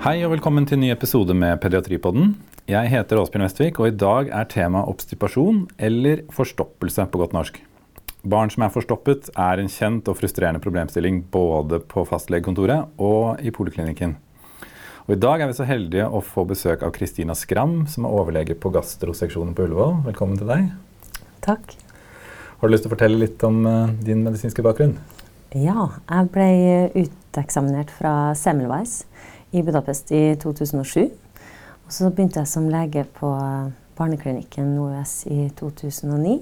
Hei og velkommen til en ny episode med Pediatripodden. Jeg heter Åsbjørn Vestvik, og i dag er tema obstipasjon, eller forstoppelse på godt norsk. Barn som er forstoppet, er en kjent og frustrerende problemstilling både på fastlegekontoret og i poliklinikken. Og I dag er vi så heldige å få besøk av Kristina Skram, som er overlege på gastroseksjonen på Ullevål. Velkommen til deg. Takk. Har du lyst til å fortelle litt om uh, din medisinske bakgrunn? Ja, jeg ble uteksaminert fra Semmelweis i Budapest i 2007. Og så begynte jeg som lege på barneklinikken OUS i 2009.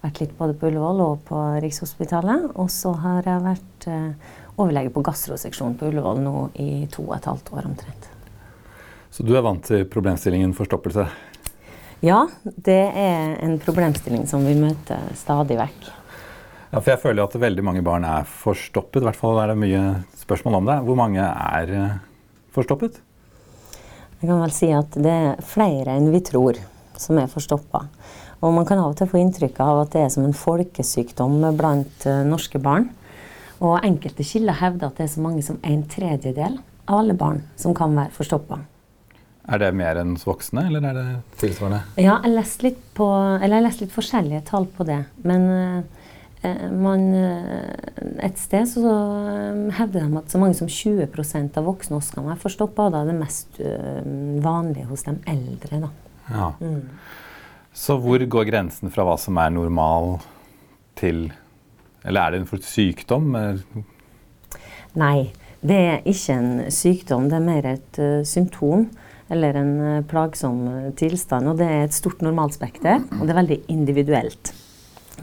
Vært litt både på Ullevål og på Rikshospitalet. Og så har jeg vært uh, overlege på gastroseksjonen på Ullevål nå i to og et halvt år omtrent. Så du er vant til problemstillingen forstoppelse? Ja, det er en problemstilling som vi møter stadig vekk. Ja, for jeg føler at veldig mange barn er forstoppet. I hvert fall er det mye spørsmål om det. Hvor mange er eh, forstoppet? Jeg kan vel si at det er flere enn vi tror som er forstoppa. Og man kan av og til få inntrykk av at det er som en folkesykdom blant eh, norske barn. Og enkelte kilder hevder at det er så mange som en tredjedel av alle barn som kan være forstoppa. Er det mer enn voksne, eller er det tilsvarende? Ja, jeg leste litt, på, litt forskjellige tall på det. Men eh, man, eh, et sted så så hevder de at så mange som 20% av voksne forstoppa. Og da er det mest vanlige hos de eldre. Da. Ja. Mm. Så hvor går grensen fra hva som er normal til Eller er det en sykdom? Nei, det er ikke en sykdom. Det er mer et uh, symptom eller en uh, plagsom eh, tilstand. Og det er et stort normalspekter, og det er veldig individuelt.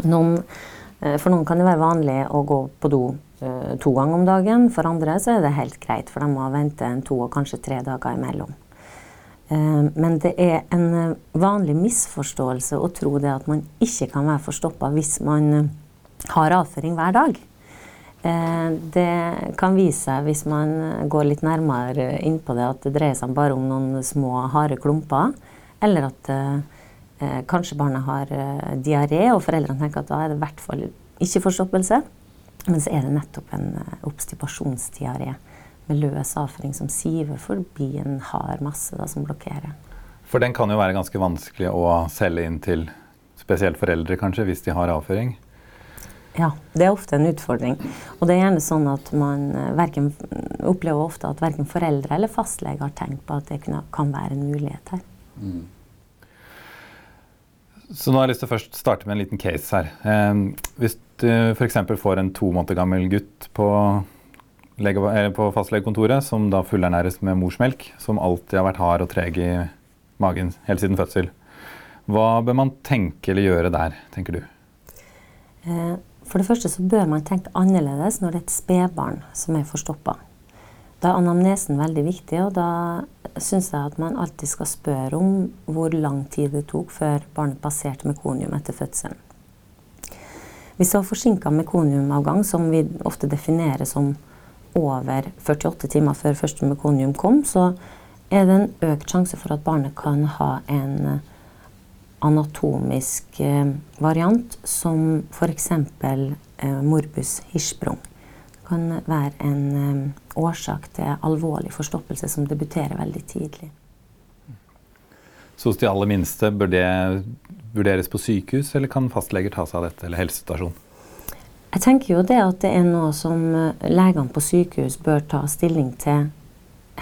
Noen, eh, for noen kan det være vanlig å gå på do to ganger om dagen. For andre så er det helt greit, for de må vente en to og kanskje tre dager imellom. Men det er en vanlig misforståelse å tro det at man ikke kan være forstoppa hvis man har avføring hver dag. Eh, det kan vise seg, hvis man går litt nærmere inn på det, at det dreier seg bare om noen små, harde klumper. Eller at eh, kanskje barnet har eh, diaré, og foreldrene tenker at da er det i hvert fall ikke forstoppelse. Men så er det nettopp en eh, obstipasjonsdiaré med løs avføring som siver forbi en hard masse da, som blokkerer. For den kan jo være ganske vanskelig å selge inn til spesielt foreldre, kanskje, hvis de har avføring? Ja, det er ofte en utfordring. Og det er gjerne sånn at man eh, verken, opplever ofte at verken foreldre eller fastlege har tenkt på at det kan være en mulighet her. Mm. Så nå har jeg lyst til å først starte med en liten case her. Eh, hvis du f.eks. får en to måneder gammel gutt på, på fastlegekontoret som da fullernæres med morsmelk, som alltid har vært hard og treg i magen helt siden fødsel, hva bør man tenke eller gjøre der, tenker du? Eh, for det første så bør man tenke annerledes når det er et spedbarn som er forstoppa. Da er anamnesen veldig viktig, og da syns jeg at man alltid skal spørre om hvor lang tid det tok før barnet passerte mekonium etter fødselen. Hvis det var forsinka mekoniumavgang, som vi ofte definerer som over 48 timer før første mekonium kom, så er det en økt sjanse for at barnet kan ha en anatomisk eh, variant som f.eks. Eh, morbus hirschsprung. Kan være en eh, årsak til alvorlig forstoppelse som debuterer veldig tidlig. Så hos de aller minste, bør det vurderes på sykehus, eller kan fastleger ta seg av dette, eller helsestasjon? Jeg tenker jo det at det er noe som legene på sykehus bør ta stilling til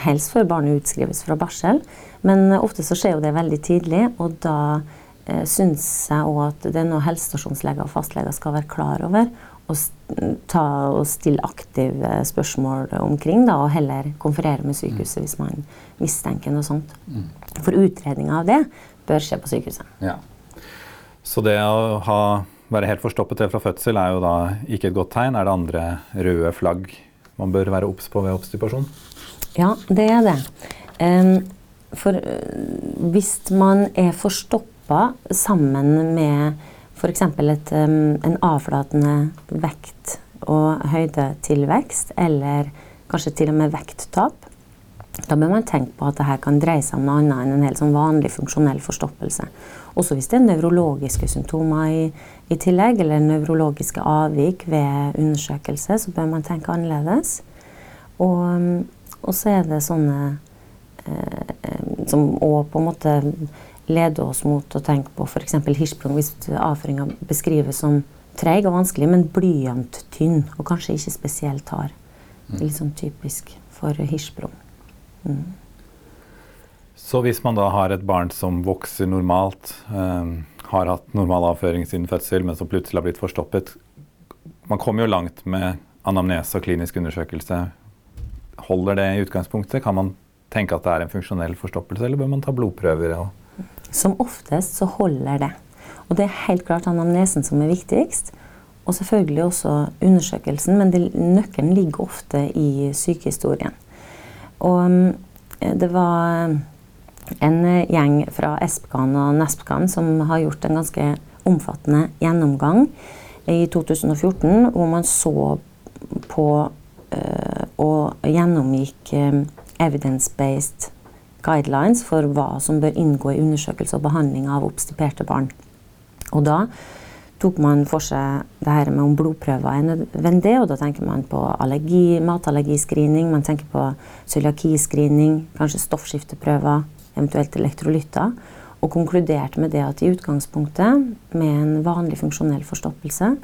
helst før barnet utskrives fra barsel. Men ofte så skjer jo det veldig tidlig, og da eh, syns jeg òg at det er noe helsestasjonsleger og fastleger skal være klar over. Og, ta, og stille aktive spørsmål omkring, da, og heller konferere med sykehuset hvis man mistenker noe sånt. Mm. For utredninga av det bør skje på sykehuset. Ja. Så det å ha, være helt forstoppet til fra fødsel er jo da ikke et godt tegn. Er det andre røde flagg man bør være obs på ved obstipasjon? Ja, det er det. Um, for uh, hvis man er forstoppet sammen med f.eks. En avflatende vekt- og høydetilvekst, eller kanskje til og med vekttap, da bør man tenke på at dette kan dreie seg om noe annet enn en helt sånn vanlig funksjonell forstoppelse. Også hvis det er nevrologiske symptomer i, i tillegg, eller nevrologiske avvik ved undersøkelse, så bør man tenke annerledes. Og, og så er det sånne som òg på en måte leder oss mot å tenke på f.eks. hirsprung hvis avføringa beskrives som treig og vanskelig, men blyanttynn og kanskje ikke spesielt hard. Det er litt sånn typisk for hirsprung. Mm. Så hvis man da har et barn som vokser normalt, eh, har hatt normal avføring siden fødsel, men som plutselig har blitt forstoppet Man kommer jo langt med anamnese og klinisk undersøkelse. Holder det i utgangspunktet? Kan man tenke at det er en funksjonell forstoppelse, eller bør man ta blodprøver? Som oftest så holder det. Og det er helt klart anamnesen som er viktigst. Og selvfølgelig også undersøkelsen, men det, nøkkelen ligger ofte i sykehistorien. Og um, det var en eh, gjeng fra Espkan og Nespkan som har gjort en ganske omfattende gjennomgang i 2014, hvor man så på øh, og gjennomgikk øh, evidence-based guidelines for hva som bør inngå i undersøkelse og behandling av obstiperte barn. Og da tok man for seg det her med om blodprøver er nødvendig, og da tenker man på allergi, matallergiscreening, man tenker på cøliakiscreening, kanskje stoffskifteprøver, eventuelt elektrolytter, og konkluderte med det at i utgangspunktet, med en vanlig funksjonell forstoppelse,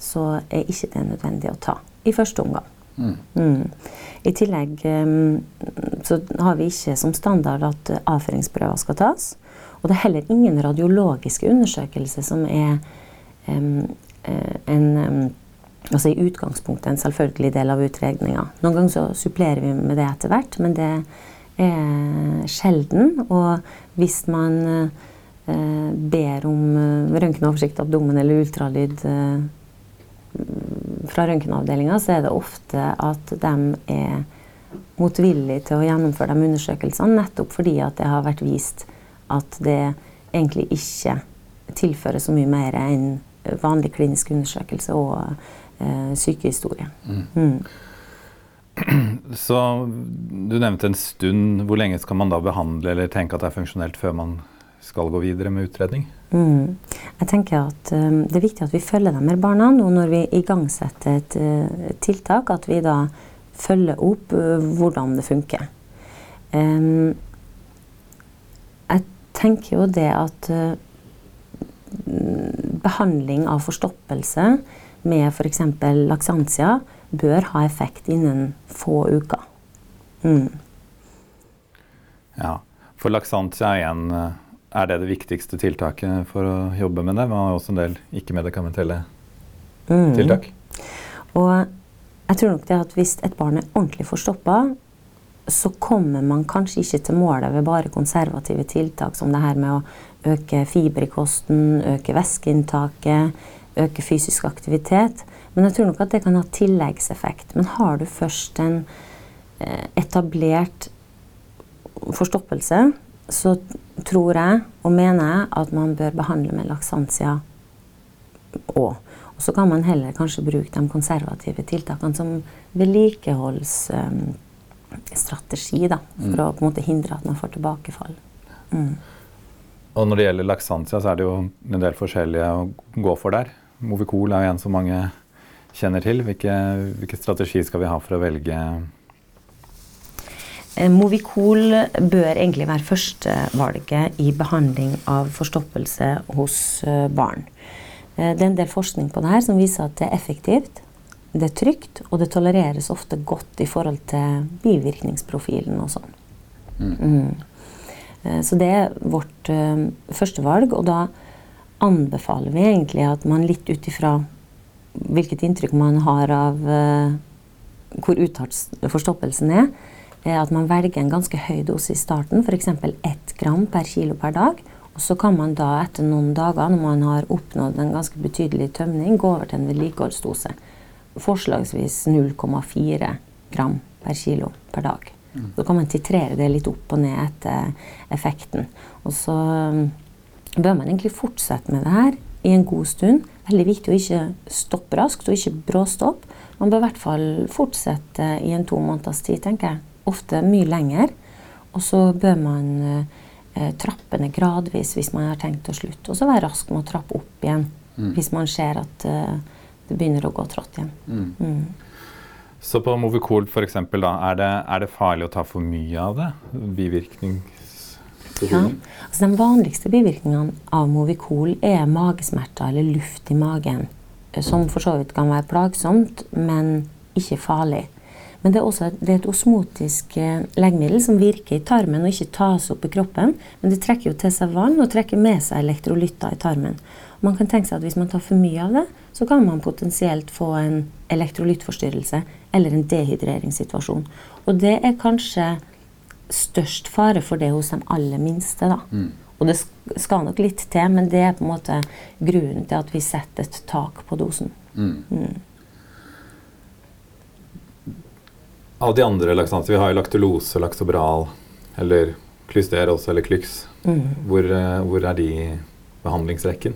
så er ikke det nødvendig å ta i første omgang. Mm. Mm. I tillegg um, så har vi ikke som standard at avføringsprøver skal tas. Og det er heller ingen radiologiske undersøkelser som er um, en um, altså i utgangspunktet en selvfølgelig del av utredninga. Noen ganger så supplerer vi med det etter hvert, men det er sjelden. Og hvis man eh, ber om eh, røntgenoversikt, abdomen eller ultralyd eh, fra røntgenavdelinga, så er det ofte at de er motvillige til å gjennomføre de undersøkelsene, nettopp fordi at det har vært vist at det egentlig ikke tilfører så mye mer enn vanlig klinisk undersøkelse og eh, sykehistorie. Mm. Mm. Så du nevnte en stund. Hvor lenge skal man da behandle eller tenke at det er funksjonelt før man skal gå videre med utredning? Mm. Jeg tenker at um, Det er viktig at vi følger dem med barna nå når vi igangsetter et uh, tiltak. At vi da følger opp uh, hvordan det funker. Um, jeg tenker jo det at uh, behandling av forstoppelse med f.eks. For laksantia bør ha effekt innen få uker. Mm. Ja, for laksantia er, en, eh, er det det viktigste tiltaket for å jobbe med det? Man har også en del ikke-medikamentelle mm. tiltak. Og jeg tror nok det at hvis et barn er ordentlig forstoppa, så kommer man kanskje ikke til målet ved bare konservative tiltak som det her med å øke fiber i kosten, øke væskeinntaket, øke fysisk aktivitet. Men jeg tror nok at det kan ha tilleggseffekt. Men har du først en eh, etablert forstoppelse, så tror jeg og mener jeg at man bør behandle med laksantia òg. Og så kan man heller kanskje bruke de konservative tiltakene som vedlikeholdsstrategi, um, da, for mm. å på en måte hindre at man får tilbakefall. Mm. Og når det gjelder laksantia, så er det jo en del forskjellige å gå for der. Movicol er jo en som mange kjenner til. Hvilke, hvilke strategi skal vi ha for å velge? Eh, Movicol bør egentlig være førstevalget i behandling av forstoppelse hos eh, barn. Eh, det er en del forskning på det her som viser at det er effektivt, det er trygt, og det tolereres ofte godt i forhold til bivirkningsprofilen og sånn. Mm. Mm. Så det er vårt førstevalg, og da anbefaler vi egentlig at man litt ut ifra hvilket inntrykk man har av hvor uttalt forstoppelsen er at man velger en ganske høy dose i starten, f.eks. 1 gram per kilo per dag. Og så kan man da etter noen dager, når man har oppnådd en ganske betydelig tømning, gå over til en vedlikeholdsdose. Forslagsvis 0,4 gram per kilo per dag. Mm. Så kan man titrere det litt opp og ned etter effekten. Og så um, bør man egentlig fortsette med det her i en god stund. Veldig viktig å ikke stoppe raskt, og ikke bråstoppe. Man bør i hvert fall fortsette i en to måneders tid, tenker jeg. Ofte mye lenger. Og så bør man eh, trappe ned gradvis hvis man har tenkt å slutte. Og så være rask med å trappe opp igjen mm. hvis man ser at eh, det begynner å gå trått igjen. Mm. Mm. Så på Movicol for eksempel, er det, er det farlig å ta for mye av det? Ja. Altså, de vanligste bivirkningene av Movicol er magesmerter eller luft i magen. Som for så vidt kan være plagsomt, men ikke farlig. Men det er også et, det er et osmotisk eh, legemiddel som virker i tarmen og ikke tas opp i kroppen. Men det trekker jo til seg vann og trekker med seg elektrolytter i tarmen. Og man kan tenke seg at Hvis man tar for mye av det, så kan man potensielt få en elektrolyttforstyrrelse eller en dehydreringssituasjon. Og det er kanskje størst fare for det hos de aller minste. da. Mm. Og det skal nok litt til, men det er på en måte grunnen til at vi setter et tak på dosen. Mm. Mm. Av de andre laksanser, vi har jo laktulose, laksobral, eller klysteros eller klyks. Mm. Hvor, eh, hvor, er de i behandlingsrekken?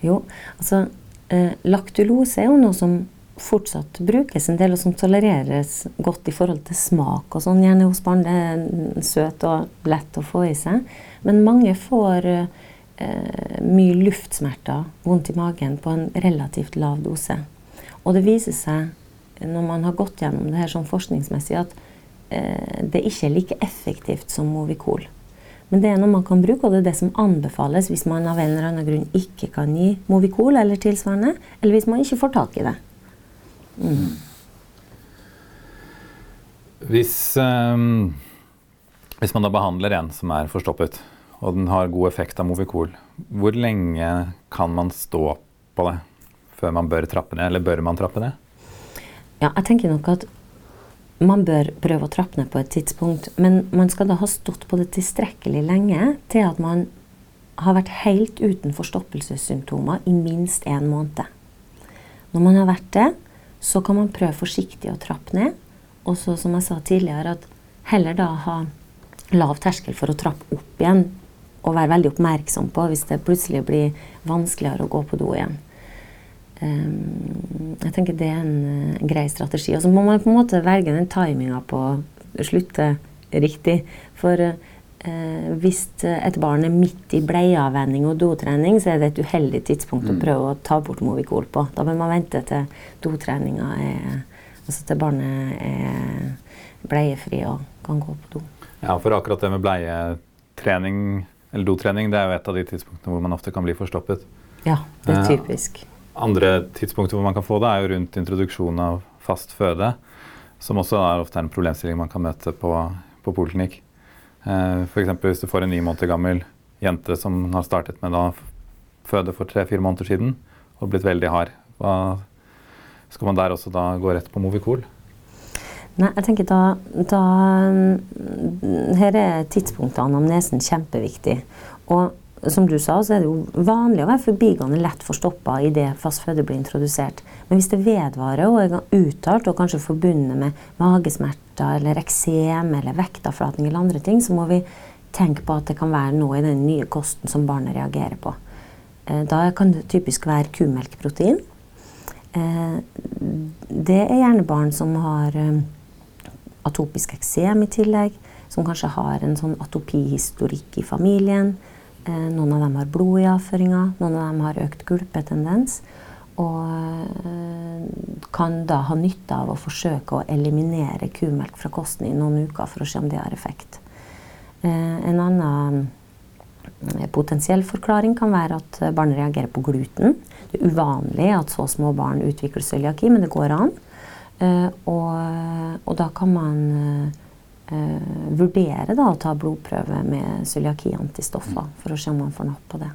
Jo, altså eh, Laktulose er jo noe som fortsatt brukes en del, og som tolereres godt i forhold til smak og sånn, gjerne hos barn. Det er søt og lett å få i seg. Men mange får eh, mye luftsmerter, vondt i magen, på en relativt lav dose. Og det viser seg, når man har gått gjennom det her sånn forskningsmessig, at eh, det ikke er like effektivt som Movicol. Men det er noe man kan bruke, og det er det som anbefales hvis man av en eller annen grunn ikke kan gi Movicol eller tilsvarende, eller hvis man ikke får tak i det. Mm. Hvis, um, hvis, man da behandler en som er forstoppet, og den har god effekt av Movicol, hvor lenge kan man stå på det før man bør trappe ned, eller bør man trappe ned? Ja, jeg tenker nok at man bør prøve å trappe ned på et tidspunkt, men man skal da ha stått på det tilstrekkelig lenge til at man har vært helt uten forstoppelsessymptomer i minst én måned. Når man har vært det, så kan man prøve forsiktig å trappe ned. Og så, som jeg sa tidligere, at heller da ha lav terskel for å trappe opp igjen. Og være veldig oppmerksom på hvis det plutselig blir vanskeligere å gå på do igjen. Um, jeg tenker det er en, en grei strategi. Og så må man på en måte velge den timinga på å slutte riktig. For Eh, hvis et barn er midt i bleieavvenning og dotrening, så er det et uheldig tidspunkt mm. å prøve å ta bort Movicol på. Da bør man vente til dotreninga er Altså til barnet er bleiefri og kan gå på do. Ja, for akkurat det med bleietrening eller dotrening, det er jo et av de tidspunktene hvor man ofte kan bli forstoppet. Ja, det er eh, typisk. Andre tidspunkter hvor man kan få det, er jo rundt introduksjon av fast føde, som også er ofte en problemstilling man kan møte på, på poliklinikk. Eh, F.eks. hvis du får en ni måneder gammel jente som har startet med å føde for tre-fire måneder siden og blitt veldig hard. Hva, skal man der også da gå rett på Movicol? Nei, jeg tenker da, da Her er tidspunktet anamnesen kjempeviktig. Og som du sa, så er det jo vanlig å være forbigående lett forstoppa idet fast føde blir introdusert. Men hvis det vedvarer og er uttalt og kanskje forbundet med magesmerter eller eksem eller vektavflatning eller andre ting, så må vi tenke på at det kan være noe i den nye kosten som barnet reagerer på. Eh, da kan det typisk være kumelkprotein. Eh, det er gjerne barn som har eh, atopisk eksem i tillegg, som kanskje har en sånn atopihistorikk i familien noen av dem har blod i avføringa, noen av dem har økt gulpetendens. Og eh, kan da ha nytte av å forsøke å eliminere kumelk fra kosten i noen uker for å se om det har effekt. Eh, en annen potensiell forklaring kan være at barnet reagerer på gluten. Det er uvanlig at så små barn utvikler cøliaki, men det går an. Og, og da kan man eh, vurdere da, å ta blodprøve med cøliaki-antistoffer for å se om man får napp på det.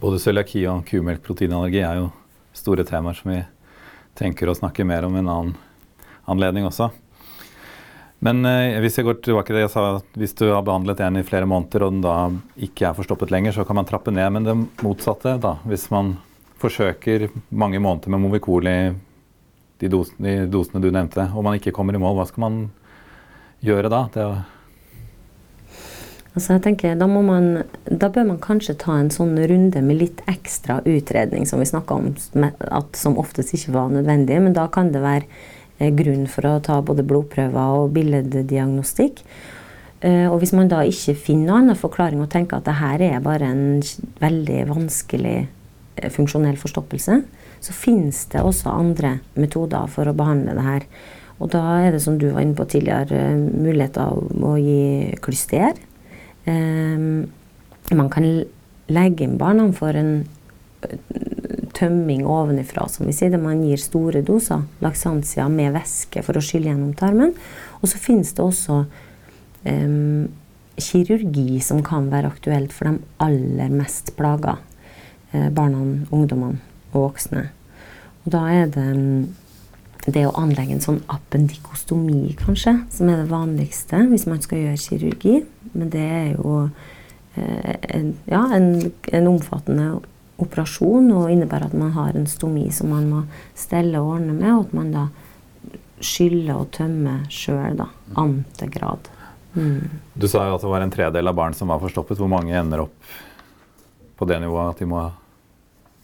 Både cøliaki og kumelkproteinallergi er jo store temaer som vi tenker å snakke mer om en annen anledning også. Men eh, hvis jeg går tilbake til det jeg sa, hvis du har behandlet en i flere måneder, og den da ikke er forstoppet lenger, så kan man trappe ned. Men det motsatte, da, hvis man forsøker mange måneder med Movicol i de dosene, de dosene du nevnte, og man ikke kommer i mål, hva skal man gjøre? Gjøre da? Altså jeg tenker, da, man, da, bør man kanskje ta en sånn runde med litt ekstra utredning, som vi snakka om, at som oftest ikke var nødvendig. Men da kan det være eh, grunn for å ta både blodprøver og billeddiagnostikk. Eh, og hvis man da ikke finner noen annen forklaring og tenker at det her er bare en veldig vanskelig eh, funksjonell forstoppelse, så finnes det også andre metoder for å behandle det her. Og da er det, som du var inne på tidligere, muligheter å gi klyster. Um, man kan legge inn barna for en tømming ovenifra, som vi sier. Der man gir store doser laksantia med væske for å skylle gjennom tarmen. Og så finnes det også um, kirurgi som kan være aktuelt for de aller mest plaga eh, barna, ungdommene og voksne. Og da er det det å anlegge en sånn appendikostomi, kanskje, som er det vanligste hvis man skal gjøre kirurgi. Men det er jo eh, en, ja, en, en, omfattende operasjon og innebærer at man har en stomi som man må stelle og ordne med, og at man da skyller og tømmer sjøl, da. Antegrad. Mm. Du sa jo at det var en tredel av barn som var forstoppet. Hvor mange ender opp på det nivået at de må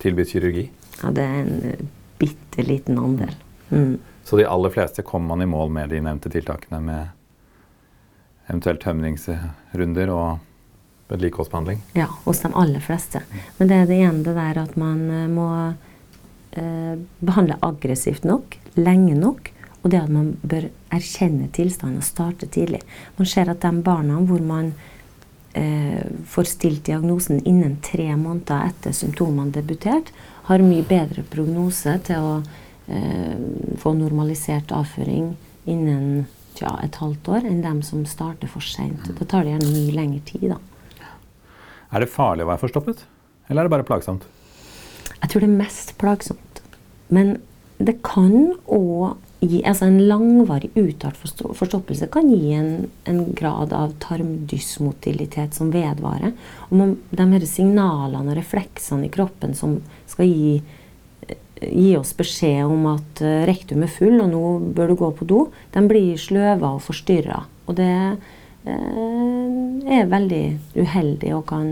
tilby kirurgi? Ja, Det er en uh, bitte liten andel. Mm. Så de aller fleste kommer man i mål med de nevnte tiltakene med eventuelt tømningsrunder og vedlikeholdsbehandling? Ja, hos de aller fleste. Men det er det ene det der at man uh, må eh, behandle aggressivt nok, lenge nok, og det at man bør erkjenne tilstanden og starte tidlig. Man ser at de barna hvor man eh, får stilt diagnosen innen tre måneder etter symptomene debutert, har mye bedre prognose til å eh, få normalisert avføring innen tja, et halvt år enn dem som starter for seint. Da tar det gjerne mye lengre tid. Da. Er det farlig å være forstoppet, eller er det bare plagsomt? Jeg tror det er mest plagsomt. Men det kan òg gi, altså En langvarig uttalt forstoppelse kan gi en, en grad av tarmdysmotilitet som vedvarer. Og man, de her signalene og refleksene i kroppen som skal gi, gi oss beskjed om at uh, rektum er full, og nå bør du gå på do, de blir sløva og forstyrra. Og det eh, er veldig uheldig og kan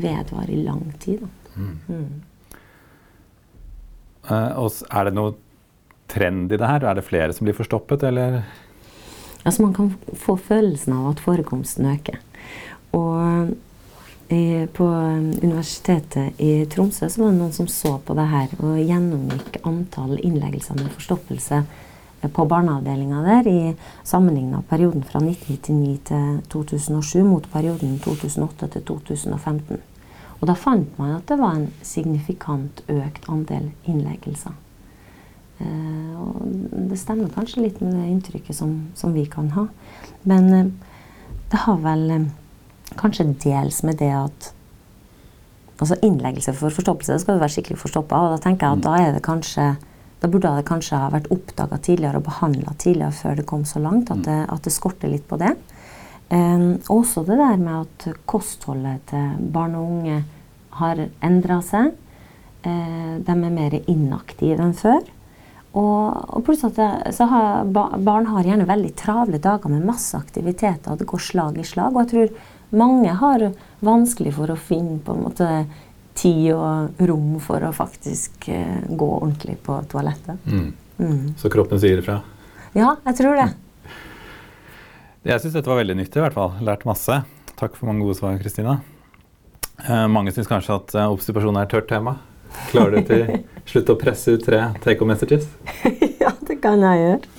vedvare i lang tid. Mm. Mm. Uh, er det noe trend i det her? Er det flere som blir forstoppet, eller? Altså man kan få følelsen av at forekomsten øker. Og i, på Universitetet i Tromsø så var det noen som så på det her og gjennomgikk antall innleggelser med forstoppelse på barneavdelinga der i sammenligna perioden fra 1999 til 2007 mot perioden 2008 til 2015. Og da fant man at det var en signifikant økt andel innleggelser. Eh, og det stemmer kanskje litt med det inntrykket som, som vi kan ha. Men eh, det har vel eh, kanskje dels med det at Altså innleggelse for forstoppelse skal jo være skikkelig forstoppa. Da tenker jeg at da er det kanskje da burde det kanskje ha vært oppdaga tidligere og behandla tidligere før det kom så langt at det, at det skorter litt på det. Um, også det der med at kostholdet til barn og unge har endra seg. Uh, de er mer inaktive enn før. Og, og plutselig så har barn har gjerne veldig travle dager med masse aktiviteter. og Det går slag i slag. Og jeg tror mange har vanskelig for å finne på en måte tid og rom for å faktisk uh, gå ordentlig på toalettet. Mm. Mm. Så kroppen sier ifra? Ja, jeg tror det. Jeg syns dette var veldig nyttig. i hvert fall. Lært masse. Takk for mange gode svar, Kristina. Eh, mange syns kanskje at uh, obstipasjon er et tørt tema. Klarer du til slutt å presse ut tre take home messages? ja, det kan jeg gjøre.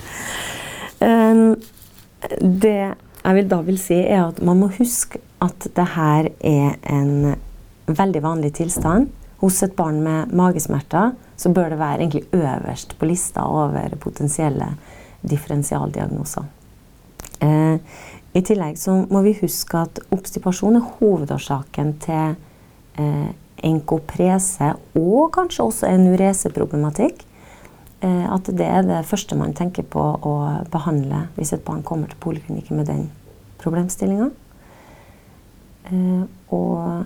Um, det jeg vil da vil si, er at man må huske at det her er en veldig vanlig tilstand. Hos et barn med magesmerter så bør det være egentlig øverst på lista over potensielle differensialdiagnoser. Eh, I tillegg så må vi huske at obstipasjon er hovedårsaken til eh, enkoprese og kanskje også enureseproblematikk. Eh, at det er det første man tenker på å behandle hvis et barn kommer til poliklinikken med den problemstillinga. Eh, og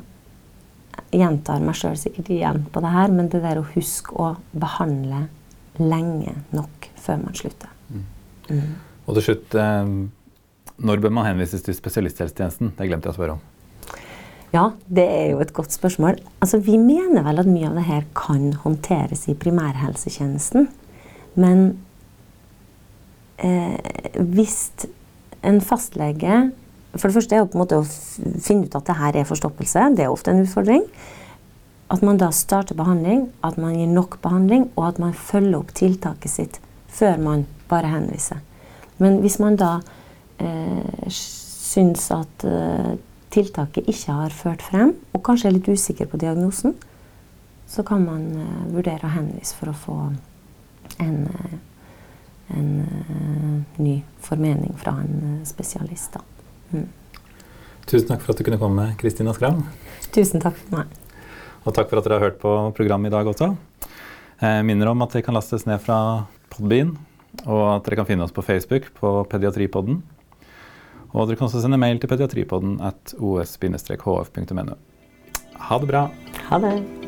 jeg gjentar meg sjøl sikkert igjen på det her, men det der å huske å behandle lenge nok før man slutter. Mm. Mm. Og til slutt, eh, når bør man henvises til spesialisthelsetjenesten? Det glemte jeg å spørre om. Ja, det er jo et godt spørsmål. Altså, vi mener vel at mye av det her kan håndteres i primærhelsetjenesten. Men eh, hvis en fastlege For det første er jo på en måte å finne ut at det her er forstoppelse. Det er ofte en utfordring. at man da starter behandling, at man gir nok behandling, og at man følger opp tiltaket sitt før man bare henviser. Men hvis man da eh, syns at eh, tiltaket ikke har ført frem, og kanskje er litt usikker på diagnosen, så kan man eh, vurdere å henvise for å få en, eh, en eh, ny formening fra en eh, spesialist. Da. Mm. Tusen takk for at du kunne komme, Kristina Skram. Tusen takk for meg. Og takk for at dere har hørt på programmet i dag også. Jeg minner om at det kan lastes ned fra Podbean, og at dere kan finne oss på Facebook på Pediatripodden. Og dere kan også sende mail til pediatripodden at os-hf.no. Ha det bra. Ha det.